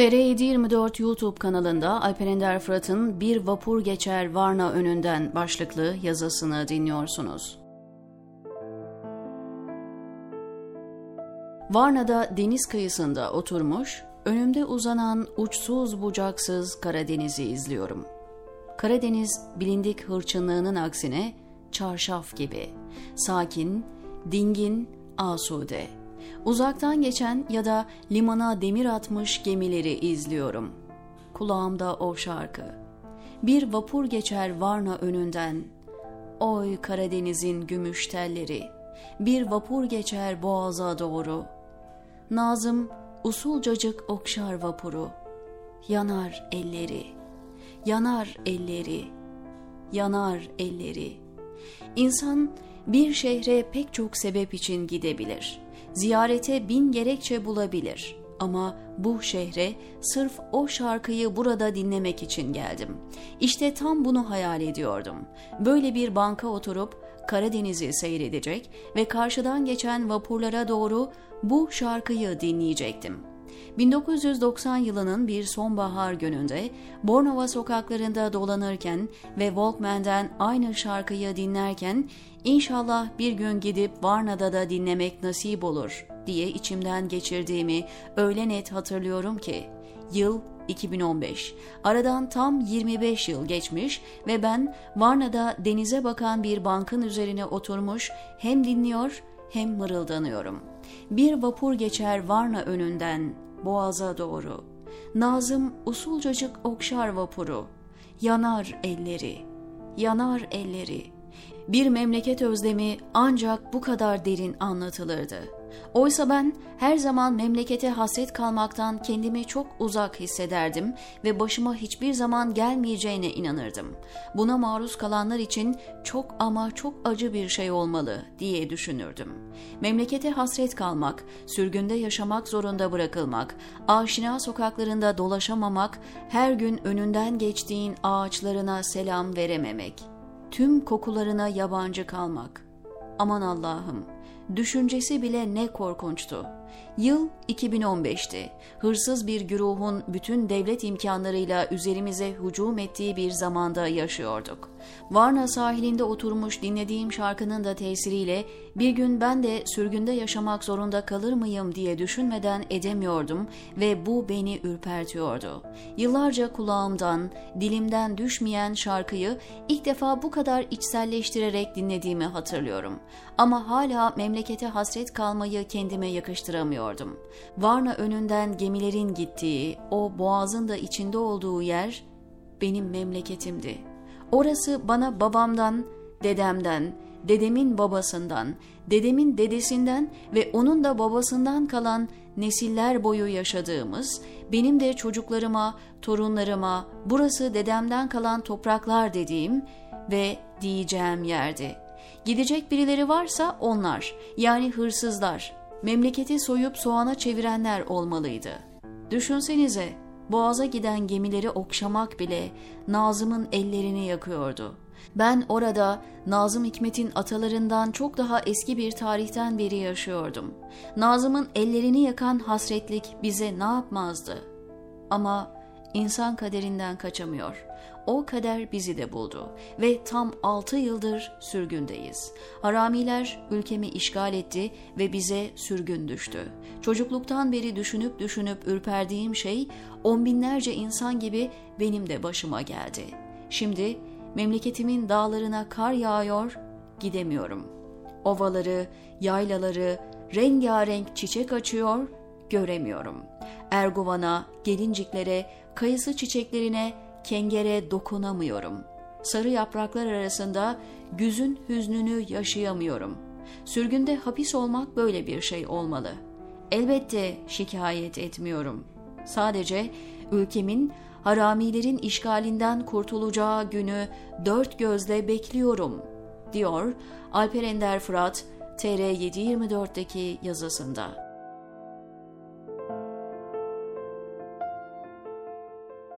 TR724 YouTube kanalında Alper Ender Fırat'ın Bir Vapur Geçer Varna Önünden başlıklı yazısını dinliyorsunuz. Varna'da deniz kıyısında oturmuş, önümde uzanan uçsuz bucaksız Karadeniz'i izliyorum. Karadeniz bilindik hırçınlığının aksine çarşaf gibi, sakin, dingin, asude.'' Uzaktan geçen ya da limana demir atmış gemileri izliyorum. Kulağımda o şarkı. Bir vapur geçer Varna önünden. Oy Karadeniz'in gümüş telleri. Bir vapur geçer boğaza doğru. Nazım usulcacık okşar vapuru. Yanar elleri. Yanar elleri. Yanar elleri. İnsan bir şehre pek çok sebep için gidebilir.'' ziyarete bin gerekçe bulabilir. Ama bu şehre sırf o şarkıyı burada dinlemek için geldim. İşte tam bunu hayal ediyordum. Böyle bir banka oturup Karadeniz'i seyredecek ve karşıdan geçen vapurlara doğru bu şarkıyı dinleyecektim. 1990 yılının bir sonbahar gününde Bornova sokaklarında dolanırken ve Walkman'den aynı şarkıyı dinlerken inşallah bir gün gidip Varna'da da dinlemek nasip olur diye içimden geçirdiğimi öyle net hatırlıyorum ki. Yıl 2015. Aradan tam 25 yıl geçmiş ve ben Varna'da denize bakan bir bankın üzerine oturmuş hem dinliyor hem mırıldanıyorum. Bir vapur geçer Varna önünden boğaza doğru. Nazım usulcacık okşar vapuru. Yanar elleri, yanar elleri. Bir memleket özlemi ancak bu kadar derin anlatılırdı.'' Oysa ben her zaman memlekete hasret kalmaktan kendimi çok uzak hissederdim ve başıma hiçbir zaman gelmeyeceğine inanırdım. Buna maruz kalanlar için çok ama çok acı bir şey olmalı diye düşünürdüm. Memlekete hasret kalmak, sürgünde yaşamak zorunda bırakılmak, aşina sokaklarında dolaşamamak, her gün önünden geçtiğin ağaçlarına selam verememek, tüm kokularına yabancı kalmak. Aman Allah'ım Düşüncesi bile ne korkunçtu. Yıl 2015'ti. Hırsız bir güruhun bütün devlet imkanlarıyla üzerimize hücum ettiği bir zamanda yaşıyorduk. Varna sahilinde oturmuş dinlediğim şarkının da tesiriyle bir gün ben de sürgünde yaşamak zorunda kalır mıyım diye düşünmeden edemiyordum ve bu beni ürpertiyordu. Yıllarca kulağımdan, dilimden düşmeyen şarkıyı ilk defa bu kadar içselleştirerek dinlediğimi hatırlıyorum. Ama hala memlekete hasret kalmayı kendime yakıştıramıyordum. Varna önünden gemilerin gittiği, o boğazın da içinde olduğu yer benim memleketimdi.'' Orası bana babamdan, dedemden, dedemin babasından, dedemin dedesinden ve onun da babasından kalan nesiller boyu yaşadığımız, benim de çocuklarıma, torunlarıma burası dedemden kalan topraklar dediğim ve diyeceğim yerdi. Gidecek birileri varsa onlar, yani hırsızlar, memleketi soyup soğana çevirenler olmalıydı. Düşünsenize, Boğaza giden gemileri okşamak bile Nazım'ın ellerini yakıyordu. Ben orada Nazım Hikmet'in atalarından çok daha eski bir tarihten beri yaşıyordum. Nazım'ın ellerini yakan hasretlik bize ne yapmazdı? Ama insan kaderinden kaçamıyor. O kader bizi de buldu ve tam altı yıldır sürgündeyiz. Haramiler ülkemi işgal etti ve bize sürgün düştü. Çocukluktan beri düşünüp düşünüp ürperdiğim şey on binlerce insan gibi benim de başıma geldi. Şimdi memleketimin dağlarına kar yağıyor, gidemiyorum. Ovaları, yaylaları, rengarenk çiçek açıyor, göremiyorum. Erguvan'a, gelinciklere, kayısı çiçeklerine, kengere dokunamıyorum. Sarı yapraklar arasında güzün hüznünü yaşayamıyorum. Sürgünde hapis olmak böyle bir şey olmalı. Elbette şikayet etmiyorum. Sadece ülkemin haramilerin işgalinden kurtulacağı günü dört gözle bekliyorum, diyor Alper Ender Fırat TR724'deki yazısında.